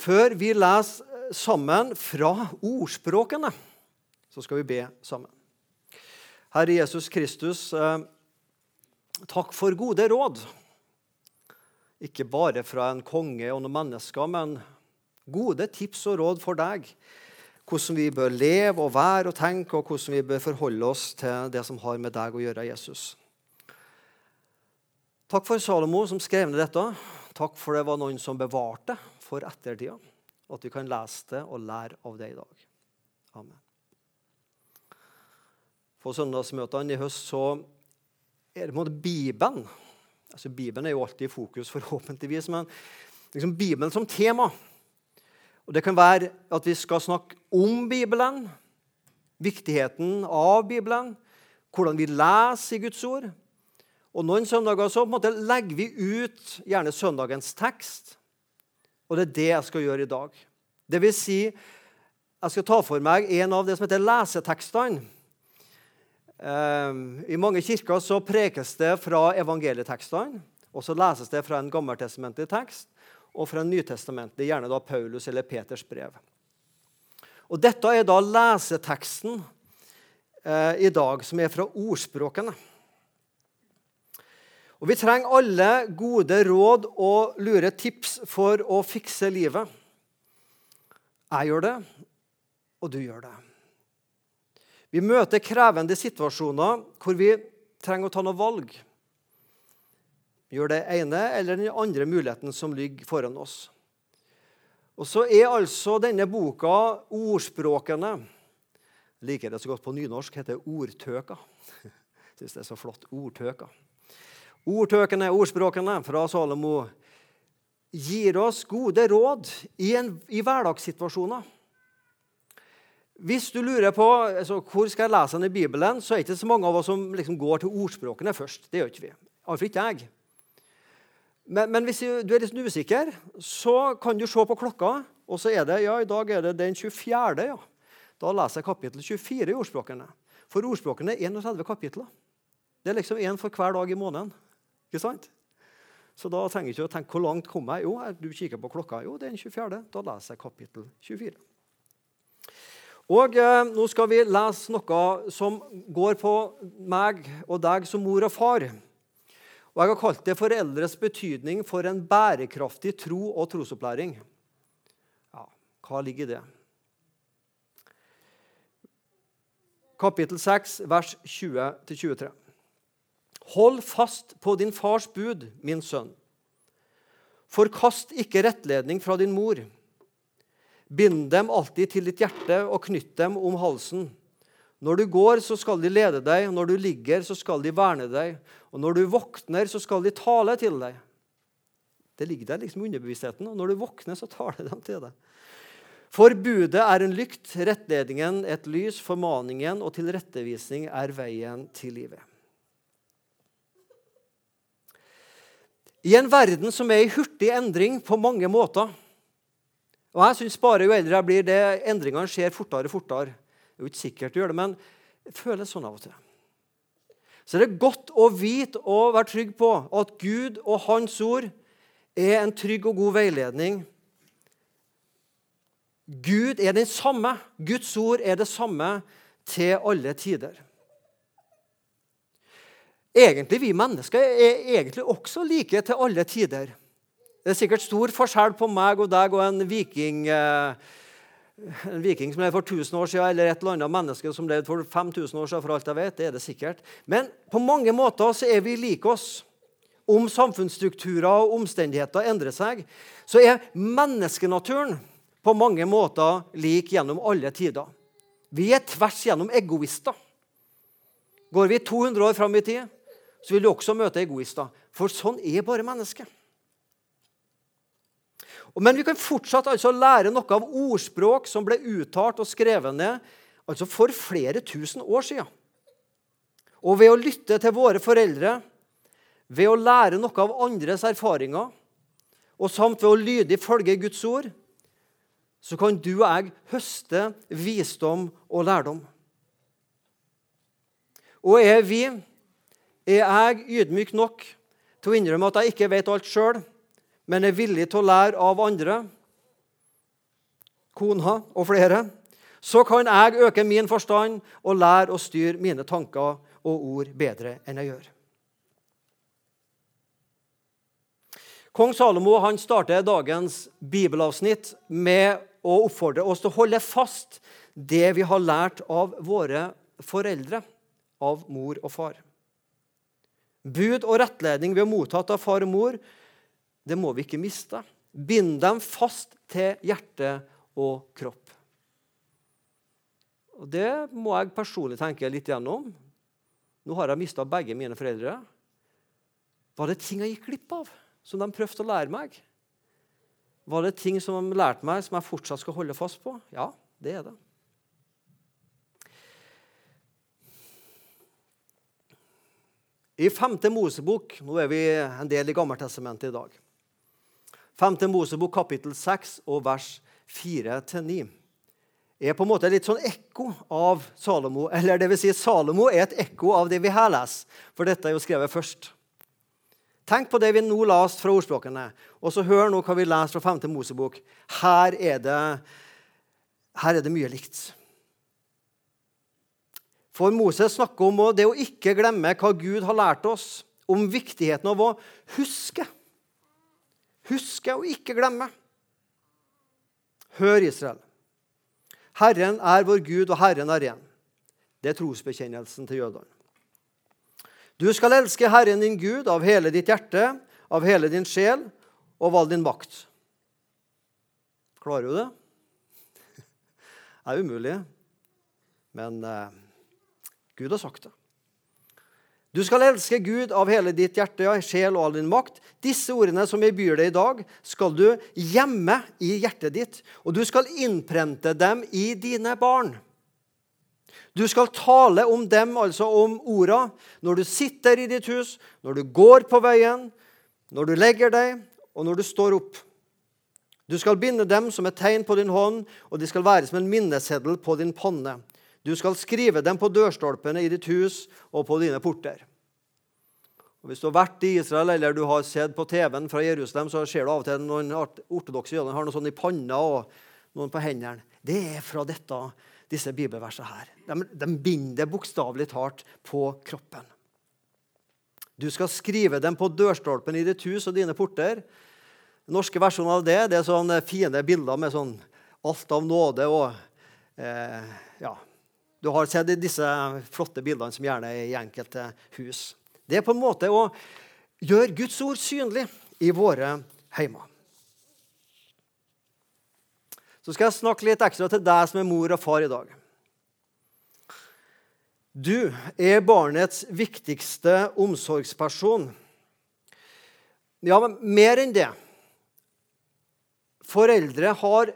Før vi leser sammen fra ordspråkene, så skal vi be sammen. Herre Jesus Kristus, eh, takk for gode råd. Ikke bare fra en konge og noen mennesker, men gode tips og råd for deg. Hvordan vi bør leve og være og tenke, og hvordan vi bør forholde oss til det som har med deg å gjøre, Jesus. Takk for Salomo som skrev ned dette. Takk for det var noen som bevarte for ettertida. og At vi kan lese det og lære av det i dag. Amen. På søndagsmøtene i høst så er det på Bibelen. Altså Bibelen er jo alltid i fokus, forhåpentligvis, men liksom Bibelen som tema. Og Det kan være at vi skal snakke om Bibelen, viktigheten av Bibelen, hvordan vi leser i Guds ord. Og Noen søndager så på en måte legger vi ut gjerne søndagens tekst. Og det er det jeg skal gjøre i dag. Det vil si, jeg skal ta for meg en av det som heter lesetekstene. Ehm, I mange kirker så prekes det fra evangelietekstene. Og så leses det fra en gammeltestamentlig tekst og fra en nytestamentlig, gjerne da Paulus eller Peters brev. Og Dette er da leseteksten eh, i dag, som er fra ordspråkene. Og Vi trenger alle gode råd og lure tips for å fikse livet. Jeg gjør det, og du gjør det. Vi møter krevende situasjoner hvor vi trenger å ta noe valg. Gjør det ene eller den andre muligheten som ligger foran oss. Og så er altså denne boka ordspråkene Jeg liker det så godt på nynorsk. heter Ordtøka. Jeg Syns det er så flott. Ordtøka. Ordtøkene, ordspråkene fra Salomo gir oss gode råd i, en, i hverdagssituasjoner. Hvis du lurer på altså, hvor skal jeg lese den i Bibelen, så er det ikke så mange av oss som liksom går til ordspråkene først. Det gjør ikke vi. Iallfall ikke jeg. Men, men, hvis du er litt usikker, så kan du se på klokka, og så er det ja, i dag er det den 24. Ja. Da leser jeg kapittel 24 i ordspråkene. For ordspråkene er 31 kapitler. Det er liksom én for hver dag i måneden. Ikke sant? Så da trenger jeg ikke å tenke hvor langt kom jeg. Jo, du kikker på klokka. Jo, det er den 24. Da leser jeg kapittel 24. Og eh, Nå skal vi lese noe som går på meg og deg som mor og far. Og Jeg har kalt det 'Foreldres betydning for en bærekraftig tro og trosopplæring'. Ja, Hva ligger i det? Kapittel 6, vers 20-23. Hold fast på din fars bud, min sønn. Forkast ikke rettledning fra din mor. Bind dem alltid til ditt hjerte og knytt dem om halsen. Når du går, så skal de lede deg, når du ligger, så skal de verne deg. Og når du våkner, så skal de tale til deg. Det ligger der liksom underbevisstheten, og når du våkner, så taler de til deg. For budet er en lykt, rettledningen et lys, formaningen og tilrettevisning er veien til livet. I en verden som er i hurtig endring på mange måter, og jeg synes bare Jo eldre jeg blir, det endringene skjer fortere og fortere. Det er jo ikke sikkert å gjøre det, men det føles sånn av og til. Så det er godt å vite og være trygg på at Gud og Hans ord er en trygg og god veiledning. Gud er den samme. Guds ord er det samme til alle tider. Egentlig, Vi mennesker er egentlig også like til alle tider. Det er sikkert stor forskjell på meg og deg og en viking, eh, en viking som levde for 1000 år siden, eller et eller annet menneske som levde for 5000 år siden. for alt jeg vet. Det er det sikkert. Men på mange måter så er vi like oss. Om samfunnsstrukturer og omstendigheter endrer seg, så er menneskenaturen på mange måter lik gjennom alle tider. Vi er tvers gjennom egoister. Går vi 200 år fram i tid, så vil du også møte egoister. For sånn er bare mennesket. Men vi kan fortsatt altså lære noe av ordspråk som ble uttalt og skrevet ned altså for flere tusen år siden. Og ved å lytte til våre foreldre, ved å lære noe av andres erfaringer, og samt ved å lydig følge Guds ord, så kan du og jeg høste visdom og lærdom. Og er vi, er jeg ydmyk nok til å innrømme at jeg ikke vet alt sjøl, men er villig til å lære av andre, kona og flere, så kan jeg øke min forstand og lære å styre mine tanker og ord bedre enn jeg gjør. Kong Salomo han starter dagens bibelavsnitt med å oppfordre oss til å holde fast det vi har lært av våre foreldre, av mor og far. Bud og rettledning vi har mottatt av far og mor, det må vi ikke miste. Bind dem fast til hjerte og kropp. Og Det må jeg personlig tenke litt gjennom. Nå har jeg mista begge mine foreldre. Var det ting jeg gikk glipp av, som de prøvde å lære meg? Var det ting som de lærte meg, som jeg fortsatt skal holde fast på? Ja, det er det. I 5. Mosebok Nå er vi en del i Gammeltestamentet i dag. 5. Mosebok kapittel 6 og vers 4-9 er på en måte litt sånn ekko av Salomo. Eller det vil si, Salomo er et ekko av det vi her leser, for dette er jo skrevet først. Tenk på det vi nå leste fra ordspråkene, og så hør nå hva vi leser fra 5. Mosebok. Her er det, her er det mye likt. For Moses snakker om det å ikke glemme hva Gud har lært oss, om viktigheten av å huske. Huske og ikke glemme. Hør, Israel. Herren er vår Gud, og Herren er ren. Det er trosbekjennelsen til jødene. Du skal elske Herren din Gud av hele ditt hjerte, av hele din sjel og av all din makt. Klarer du det? Det er umulig, men eh, Gud har sagt det. Du skal elske Gud av hele ditt hjerte, sjel og all din makt. Disse ordene som jeg byr deg i dag, skal du gjemme i hjertet ditt, og du skal innprente dem i dine barn. Du skal tale om dem, altså om orda, når du sitter i ditt hus, når du går på veien, når du legger deg, og når du står opp. Du skal binde dem som et tegn på din hånd, og de skal være som en minneseddel på din panne. Du skal skrive dem på dørstolpene i ditt hus og på dine porter. Og hvis du har vært i Israel eller du har sett på TV-en fra Jerusalem, så ser du av og til noen ortodokse jøder har noe sånn i panna og noen på hendene. Det er fra dette disse bibelversene her. De, de binder bokstavelig talt på kroppen. Du skal skrive dem på dørstolpen i ditt hus og dine porter. Den norske versjonen av det det er sånne fine bilder med sånn alt av nåde og eh. Du har sett disse flotte bildene som gjerne er i enkelte hus. Det er på en måte å gjøre Guds ord synlig i våre heimer. Så skal jeg snakke litt ekstra til deg som er mor og far i dag. Du er barnets viktigste omsorgsperson. Ja, men mer enn det. Foreldre har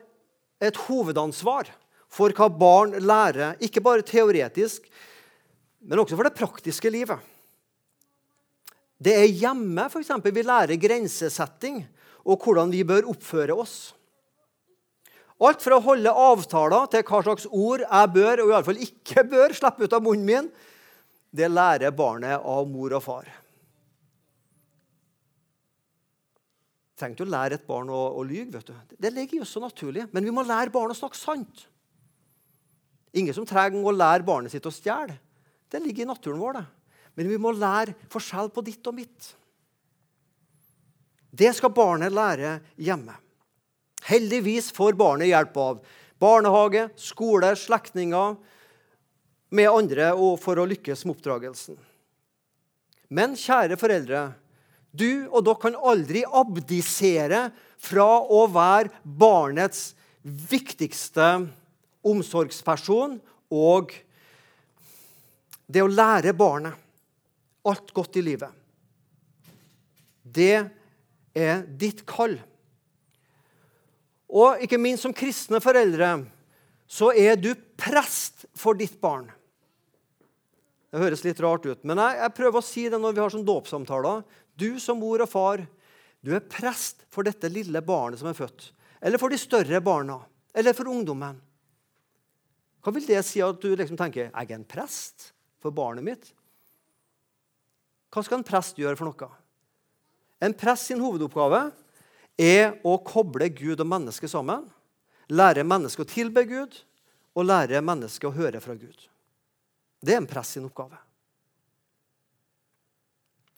et hovedansvar for hva barn lærer, ikke bare teoretisk, men også for det praktiske livet. Det er hjemme for eksempel, vi lærer grensesetting og hvordan vi bør oppføre oss. Alt fra å holde avtaler til hva slags ord jeg bør og i alle fall ikke bør slippe ut av munnen min, det lærer barnet av mor og far. Trenger ikke å lære et barn å, å lyge. vet du. Det ligger jo så naturlig. Men vi må lære barn å snakke sant. Ingen som trenger å lære barnet sitt å stjele. Det ligger i naturen vår. det. Men vi må lære forskjell på ditt og mitt. Det skal barnet lære hjemme. Heldigvis får barnet hjelp av barnehage, skole, slektninger med andre for å lykkes med oppdragelsen. Men kjære foreldre, du og dere kan aldri abdisere fra å være barnets viktigste omsorgsperson og det å lære barnet alt godt i livet. Det er ditt kall. Og ikke minst som kristne foreldre så er du prest for ditt barn. Det høres litt rart ut, men jeg, jeg prøver å si det når vi har sånn dåpssamtaler. Du som mor og far, du er prest for dette lille barnet som er født. Eller for de større barna. Eller for ungdommen. Hva vil det si at du liksom tenker jeg er en prest for barnet mitt? Hva skal en prest gjøre for noe? En prest sin hovedoppgave er å koble Gud og mennesket sammen. lære mennesket å tilbe Gud og lære mennesket å høre fra Gud. Det er en prest sin oppgave.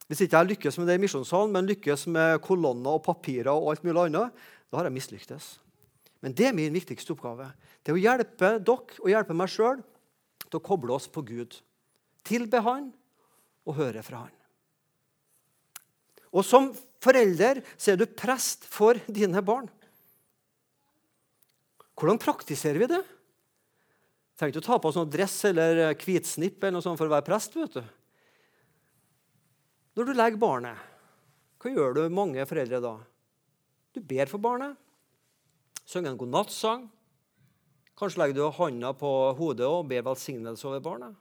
Hvis ikke jeg lykkes med det i misjonssalen, men lykkes med kolonner og papirer, og alt mulig annet, da har jeg mislyktes. Men det er min viktigste oppgave. Det er å hjelpe dere og hjelpe meg sjøl til å koble oss på Gud. Tilbe Han og høre fra Han. Og som forelder så er du prest for dine barn. Hvordan praktiserer vi det? Trenger ikke å ta på oss noe dress eller hvitsnipp eller noe sånt for å være prest. vet du. Når du legger barnet, hva gjør du mange foreldre da? Du ber for barnet, synger en godnattsang. Kanskje legger du hånda på hodet og ber velsignelse over barnet.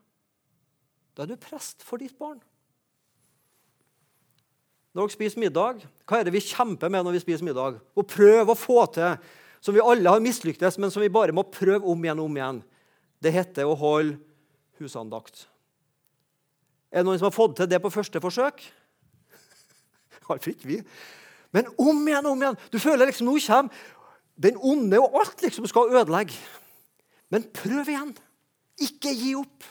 Da er du prest for ditt barn. Når dere spiser middag, hva er det vi kjemper med når vi spiser middag? Å prøve å få til som vi alle har mislyktes, men som vi bare må prøve om igjen og om igjen. Det heter å holde husandakt. Er det noen som har fått til det på første forsøk? Iallfall ikke vi. Men om igjen og om igjen. Du føler liksom nå kommer den onde, og alt liksom skal ødelegge. Men prøv igjen. Ikke gi opp.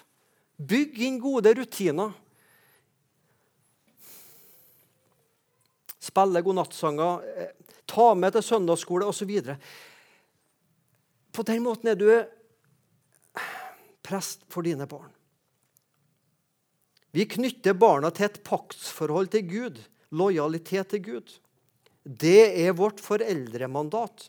Bygg inn gode rutiner. Spille godnattsanger, eh, ta med til søndagsskole osv. På den måten er du prest for dine barn. Vi knytter barna til et paktsforhold til Gud, lojalitet til Gud. Det er vårt foreldremandat.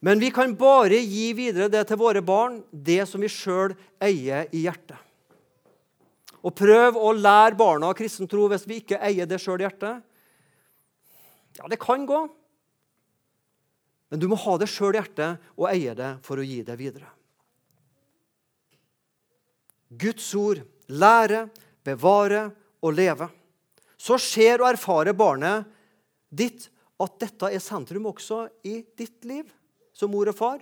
Men vi kan bare gi videre det til våre barn, det som vi sjøl eier i hjertet. Og prøv å lære barna kristen tro hvis vi ikke eier det sjøl i hjertet. Ja, det kan gå. Men du må ha det sjøl i hjertet og eie det for å gi det videre. Guds ord, lære, bevare og leve. Så ser og erfarer barnet ditt at dette er sentrum også i ditt liv som mor og far,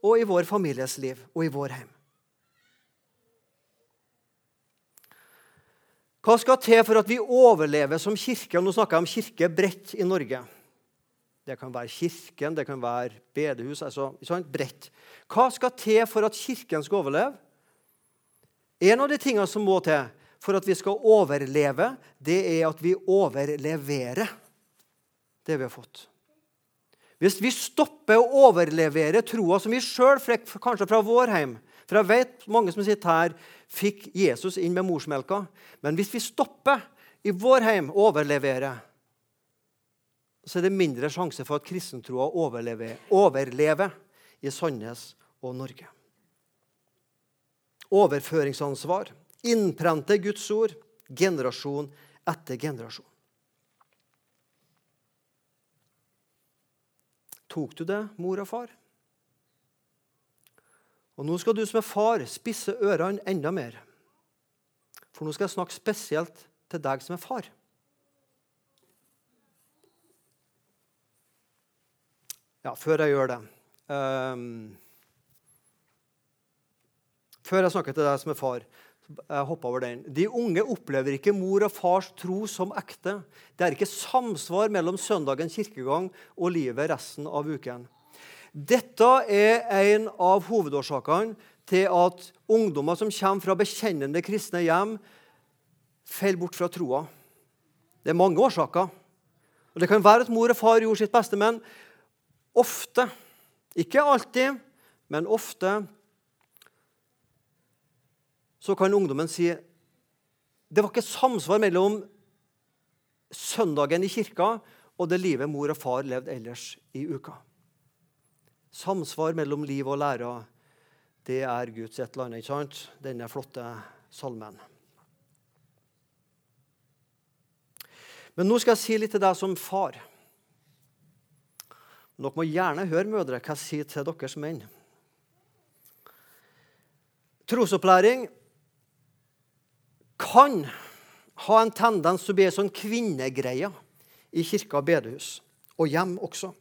og i vår families liv og i vår heim. Hva skal til for at vi overlever som kirke? Nå snakker jeg om kirke bredt i Norge. Det kan være kirken, det kan være bedehus. altså bredt. Hva skal til for at kirken skal overleve? En av de tingene som må til for at vi skal overleve, det er at vi overleverer det vi har fått. Hvis vi stopper å overlevere troa som vi sjøl fikk kanskje fra vår heim For jeg vet mange som sitter her, fikk Jesus inn med morsmelka. Men hvis vi stopper i vår heim å overlevere, så er det mindre sjanse for at kristentroa overlever, overlever i Sandnes og Norge overføringsansvar. Innprente Guds ord generasjon etter generasjon. Tok du det, mor og far? Og Nå skal du som er far, spisse ørene enda mer. For nå skal jeg snakke spesielt til deg som er far. Ja, før jeg gjør det um før jeg snakker til deg som er far. Jeg over den. De unge opplever ikke mor og fars tro som ekte. Det er ikke samsvar mellom søndagens kirkegang og livet resten av uken. Dette er en av hovedårsakene til at ungdommer som kommer fra bekjennende kristne hjem, faller bort fra troa. Det er mange årsaker. Og Det kan være at mor og far gjorde sitt beste, men ofte, ikke alltid, men ofte så kan ungdommen si det var ikke samsvar mellom søndagen i kirka og det livet mor og far levde ellers i uka. Samsvar mellom liv og lære, det er Guds et eller annet, ikke sant? Denne flotte salmen. Men nå skal jeg si litt til deg som far. Dere må gjerne høre mødre hva jeg sier til deres menn. Trosopplæring kan ha en tendens til å bli en sånn kvinnegreie i kirka og bedehus, og hjem også.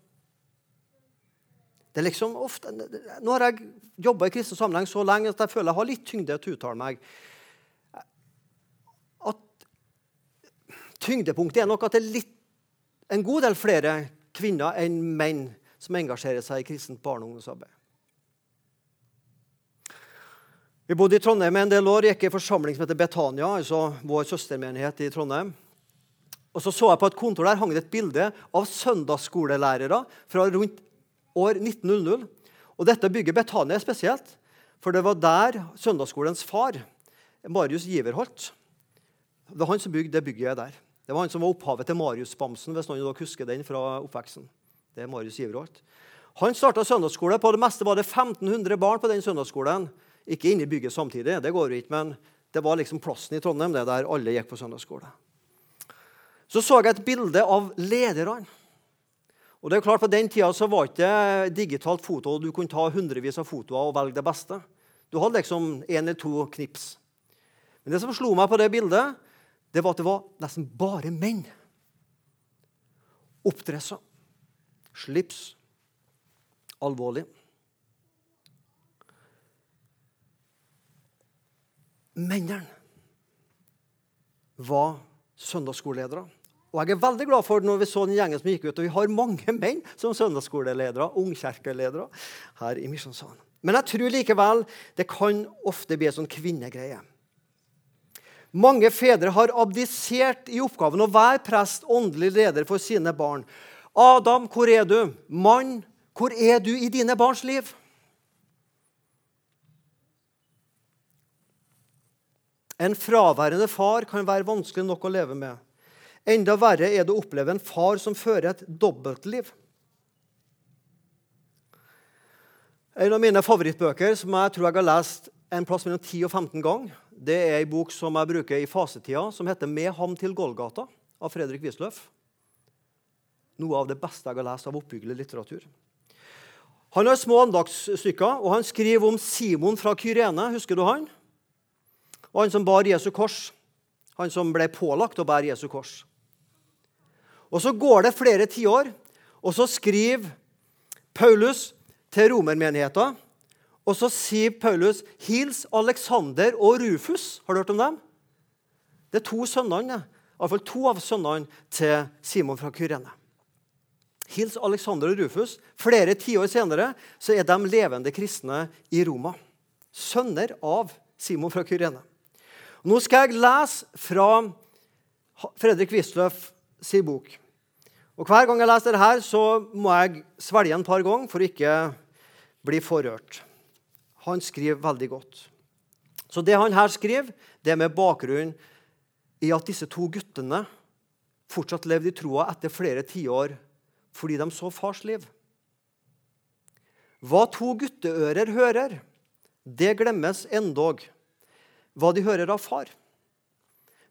Det er liksom ofte, Nå har jeg jobba i kristen sammenheng så lenge at jeg føler jeg har litt tyngde til å uttale meg. At Tyngdepunktet er nok at det er litt, en god del flere kvinner enn menn som engasjerer seg i kristent barne- og ungdomsarbeid. Vi bodde i Trondheim en del år, gikk i en forsamling som heter Betania, altså vår søstermenighet i Trondheim. Og Så så jeg på et kontor der hang det et bilde av søndagsskolelærere fra rundt år 1900. Og Dette bygget Betania spesielt, for det var der søndagsskolens far, Marius Giverholt Det var han som bygde det bygget der. Det var han som var opphavet til Marius-bamsen, hvis noen husker den fra oppveksten. Det er Marius Giverholt. Han starta søndagsskole. På det meste var det 1500 barn på den søndagsskolen. Ikke inne i bygget samtidig, det går jo ikke, men det var liksom plassen i Trondheim det der alle gikk på søndagsskole. Så så jeg et bilde av lederne. Og det er klart På den tida så var det ikke digitalt foto. Du kunne ta hundrevis av fotoer og velge det beste. Du hadde liksom én eller to knips. Men det som slo meg på det bildet, det var at det var nesten bare menn. Oppdressa. Slips. Alvorlig. Mennene var søndagsskoleledere. Og jeg er veldig glad for når vi så den gjengen som gikk ut, og vi har mange menn som søndagsskoleledere, ungkirkeledere her i Misjonssalen. Men jeg tror likevel det kan ofte bli en sånn kvinnegreie. Mange fedre har abdisert i oppgaven å være prest, åndelig leder for sine barn. Adam, hvor er du? Mann, hvor er du i dine barns liv? En fraværende far kan være vanskelig nok å leve med. Enda verre er det å oppleve en far som fører et dobbeltliv. En av mine favorittbøker som jeg tror jeg har lest en plass mellom 10 og 15 ganger, det er en bok som jeg bruker i fasetida, som heter 'Med ham til Golgata' av Fredrik Wisløff. Noe av det beste jeg har lest av oppbyggelig litteratur. Han har små andagsstykker, og han skriver om Simon fra Kyrene. Husker du han? Og han som bar Jesu kors. Han som ble pålagt å bære Jesu kors. Og Så går det flere tiår, og så skriver Paulus til romermenigheten. Og så sier Paulus 'Hils Alexander og Rufus'. Har du hørt om dem? Det er to sønnene, iallfall to av sønnene til Simon fra Kyrene. Hils Alexander og Rufus. Flere tiår senere så er de levende kristne i Roma. Sønner av Simon fra Kyrene. Nå skal jeg lese fra Fredrik Wisløff sin bok. Og Hver gang jeg leser dette, så må jeg svelge en par ganger for å ikke bli forrørt. Han skriver veldig godt. Så det han her skriver, det er med bakgrunn i at disse to guttene fortsatt levde i troa etter flere tiår fordi de så fars liv. Hva to gutteører hører, det glemmes endog hva de hører av far.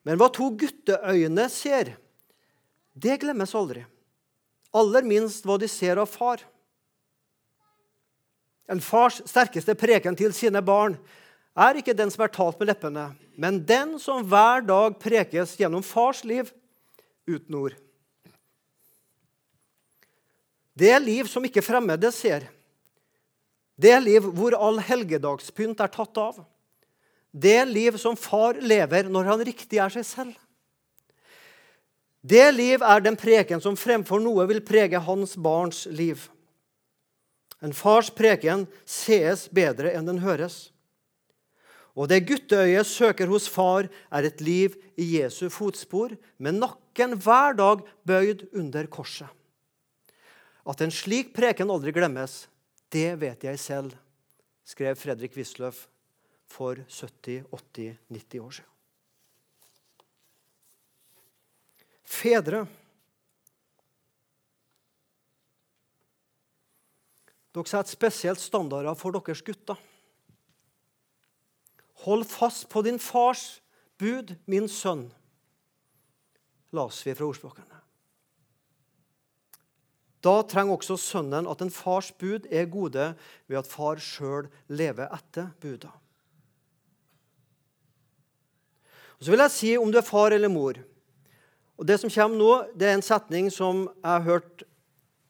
Men hva to gutteøyne ser, det glemmes aldri. Aller minst hva de ser av far. En fars sterkeste preken til sine barn er ikke den som er talt med leppene, men den som hver dag prekes gjennom fars liv uten ord. Det er liv som ikke fremmede ser. Det er liv hvor all helgedagspynt er tatt av det liv som far lever når han riktig er seg selv. Det liv er den preken som fremfor noe vil prege hans barns liv. En fars preken sees bedre enn den høres. Og det gutteøyet søker hos far, er et liv i Jesu fotspor, med nakken hver dag bøyd under korset. At en slik preken aldri glemmes, det vet jeg selv, skrev Fredrik Wisløff for 70, 80, 90 år siden. Fedre Dere setter spesielt standarder for deres gutter. Hold fast på din fars bud, min sønn, las vi fra ordspråkene. Da trenger også sønnen at en fars bud er gode ved at far sjøl lever etter buda. Og så vil jeg si om du er far eller mor. Og Det som kommer nå, det er en setning som jeg har hørt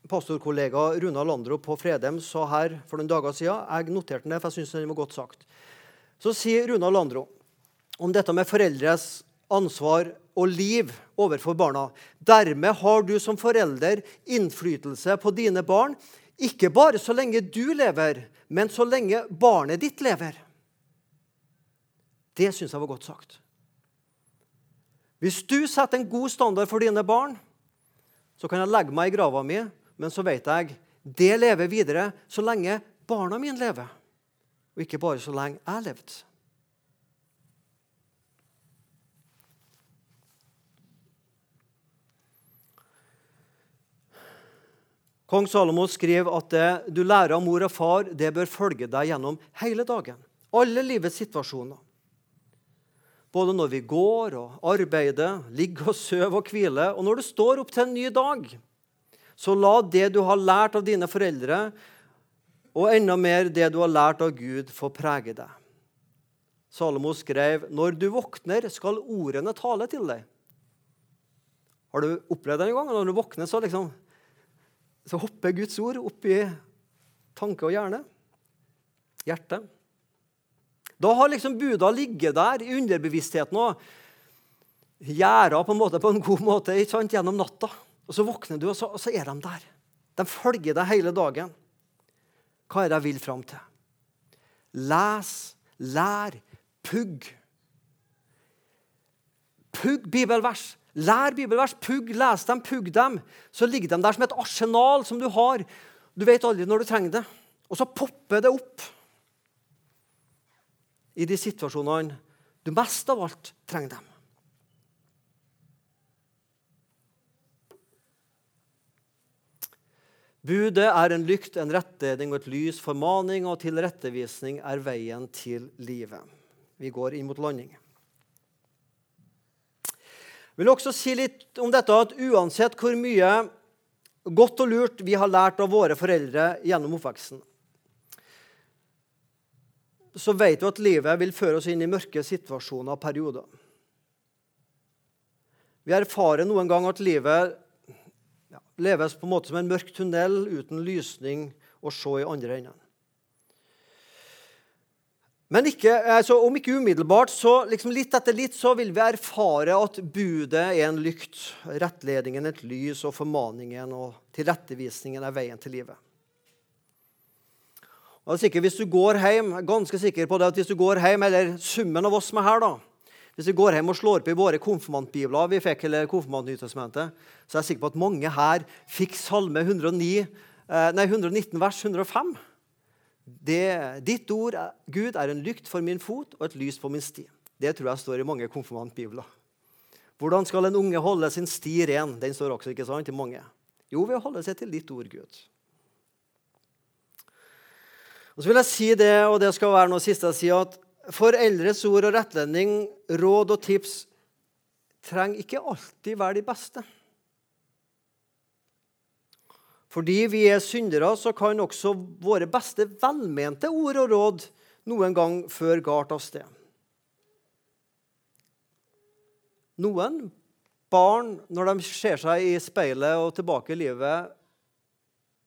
pastorkollega Runa Landro på Fredheim sa her for noen dager siden. Jeg noterte den, for jeg syns den var godt sagt. Så sier Runa Landro om dette med foreldres ansvar og liv overfor barna. Dermed har du som forelder innflytelse på dine barn Ikke bare så lenge du lever, men så lenge barnet ditt lever. Det syns jeg var godt sagt. Hvis du setter en god standard for dine barn, så kan jeg legge meg i grava mi, men så vet jeg det lever videre så lenge barna mine lever, og ikke bare så lenge jeg levde. Kong Salomo skriver at det du lærer av mor og far, det bør følge deg gjennom hele dagen. Alle livets situasjoner. Både når vi går og arbeider, ligger og sover og hviler, og når du står opp til en ny dag. Så la det du har lært av dine foreldre, og enda mer det du har lært av Gud, få prege deg. Salomo skrev, 'Når du våkner, skal ordene tale til deg'. Har du opplevd det en gang? Når du våkner, så liksom så hopper Guds ord opp i tanke og hjerne. Hjerte. Da har liksom buda ligget der i underbevisstheten og gjerda på en på en god måte ikke sant, gjennom natta. Og Så våkner du, og så, og så er de der. De følger deg hele dagen. Hva er det jeg vil fram til? Les, lær, pugg. Pugg bibelvers. Lær bibelvers. Pugg, les dem, pugg dem. Så ligger de der som et arsenal som du har. Du vet aldri når du trenger det. Og så popper det opp i de situasjonene du mest av alt trenger dem. Budet er en lykt, en rettledning og et lys. Formaning og tilrettevisning er veien til livet. Vi går inn mot landing. Jeg vil også si litt om dette at uansett hvor mye godt og lurt vi har lært av våre foreldre gjennom oppveksten, så vet vi at livet vil føre oss inn i mørke situasjoner og perioder. Vi erfarer noen gang at livet ja, leves på en måte som en mørk tunnel uten lysning å se i andre enden. Men ikke, altså, om ikke umiddelbart, så liksom litt etter litt så vil vi erfare at budet er en lykt, rettledningen et lys, og formaningen og tilrettevisningen er veien til livet. Og er sikkert, hvis du går hjem, ganske sikker på det at hvis du går hjem, eller summen av oss som er her, da, hvis vi går hjem og slår på i våre konfirmantbibler vi fikk, hele konfirmantnytestamentet, så er jeg sikker på at mange her fikk Salme 109, eh, nei, 119 vers 105. Det, ditt ord, Gud, er en lykt for min fot og et lys på min sti. Det tror jeg står i mange konfirmantbibler. Hvordan skal en unge holde sin sti ren? Den står også ikke sant, til mange. Jo, ved å holde seg til ditt ord, Gud. Og så vil jeg si det, og det skal være noe siste jeg sier, at foreldres ord og rettledning, råd og tips trenger ikke alltid være de beste. Fordi vi er syndere, så kan også våre beste velmente ord og råd noen gang føre galt av sted. Noen barn, når de ser seg i speilet og tilbake i livet,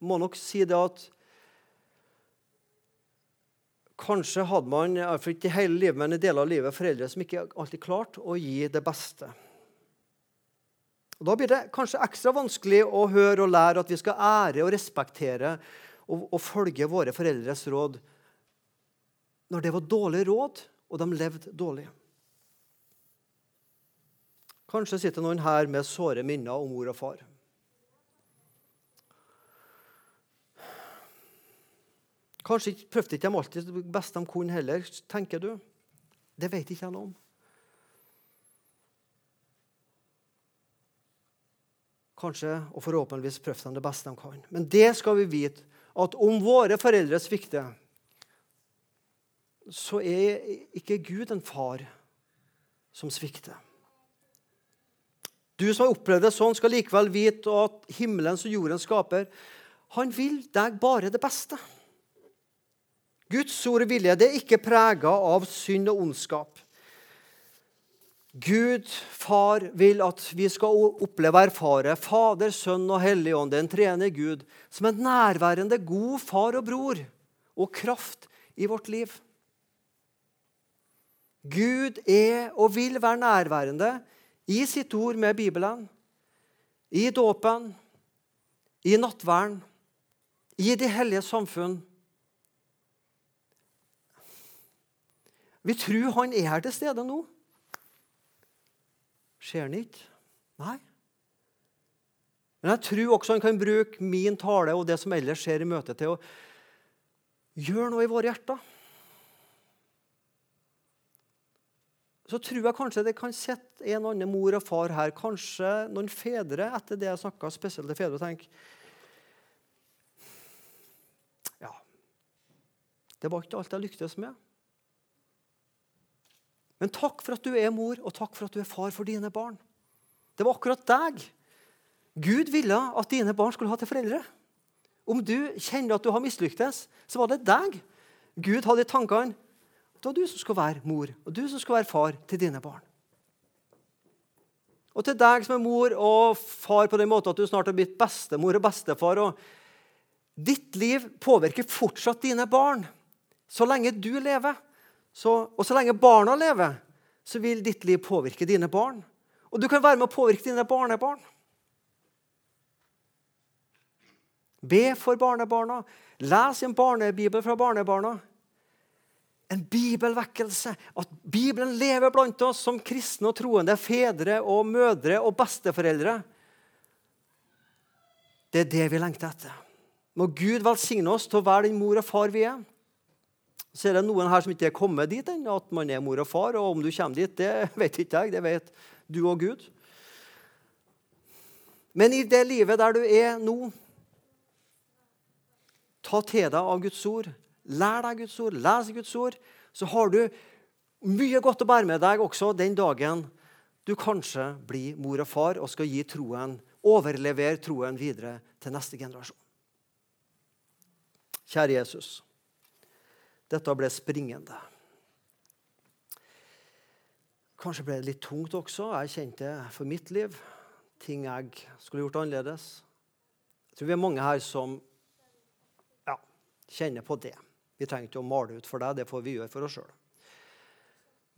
må nok si det at Kanskje hadde man ikke hele livet, men i deler av livet foreldre som ikke alltid klarte å gi det beste. Og Da blir det kanskje ekstra vanskelig å høre og lære at vi skal ære og respektere og, og følge våre foreldres råd når det var dårlige råd, og de levde dårlig. Kanskje sitter noen her med såre minner om mor og far. Kanskje prøvde ikke de alltid det beste de kunne heller, tenker du. Det vet ikke jeg noe om. kanskje og forhåpentligvis prøvde de det beste de kan. Men det skal vi vite, at om våre foreldre svikter, så er ikke Gud en far som svikter. Du som har opplevd det sånn, skal likevel vite at himmelens og jordens skaper han vil deg bare det beste. Guds ord vilje det er ikke prega av synd og ondskap. Gud, Far, vil at vi skal oppleve og erfare Fader, Sønn og Hellig Ånd, den treende Gud, som en nærværende god far og bror og kraft i vårt liv. Gud er og vil være nærværende i sitt ord med Bibelen, i dåpen, i nattverden, i det hellige samfunn. Vi tror han er her til stede nå. Ser han ikke? Nei. Men jeg tror også han kan bruke min tale og det som ellers skjer i møtet, til å gjøre noe i våre hjerter. Så tror jeg kanskje det kan sitte en annen mor og far her, kanskje noen fedre, etter det jeg snakka spesielt til fedre, og tenke Ja, det var ikke alt jeg lyktes med. Men takk for at du er mor, og takk for at du er far for dine barn. Det var akkurat deg Gud ville at dine barn skulle ha til foreldre. Om du kjenner at du har mislyktes, så var det deg Gud hadde i tankene. Det var du som skulle være mor, og du som skulle være far til dine barn. Og til deg som er mor og far på den måten at du snart har blitt bestemor og bestefar og Ditt liv påvirker fortsatt dine barn. Så lenge du lever, så, og så lenge barna lever, så vil ditt liv påvirke dine barn. Og du kan være med å påvirke dine barnebarn. Be for barnebarna. Les en barnebibel fra barnebarna. En bibelvekkelse. At Bibelen lever blant oss som kristne og troende fedre og mødre og besteforeldre. Det er det vi lengter etter. Må Gud velsigne oss til å være den mor og far vi er. Så er det noen her som ikke er kommet dit ennå, at man er mor og far. Og om du kommer dit, det vet ikke jeg. Det vet du og Gud. Men i det livet der du er nå, ta til deg av Guds ord. Lær deg Guds ord, les Guds ord. Så har du mye godt å bære med deg også den dagen du kanskje blir mor og far og skal gi troen, overlevere troen videre til neste generasjon. Kjære Jesus. Dette ble springende. Kanskje ble det litt tungt også. Jeg kjente for mitt liv. Ting jeg skulle gjort annerledes. Jeg tror vi er mange her som ja, kjenner på det. Vi trenger ikke å male ut for deg, det får vi gjøre for oss sjøl.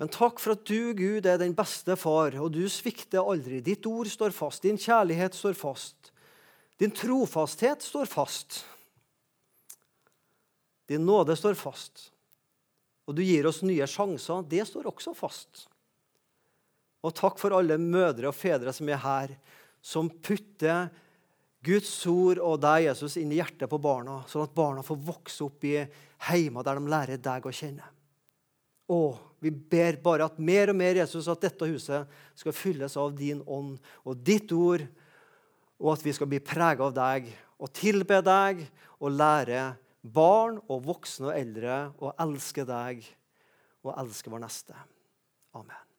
Men takk for at du, Gud, er den beste far, og du svikter aldri. Ditt ord står fast, din kjærlighet står fast. Din trofasthet står fast. Din nåde står fast. Og du gir oss nye sjanser. Det står også fast. Og takk for alle mødre og fedre som er her, som putter Guds ord og deg, Jesus, inn i hjertet på barna, sånn at barna får vokse opp i heimer der de lærer deg å kjenne. Og vi ber bare at mer og mer Jesus, at dette huset skal fylles av din ånd og ditt ord, og at vi skal bli prega av deg og tilbe deg og lære barn og voksne og eldre å elske deg og elske vår neste. Amen.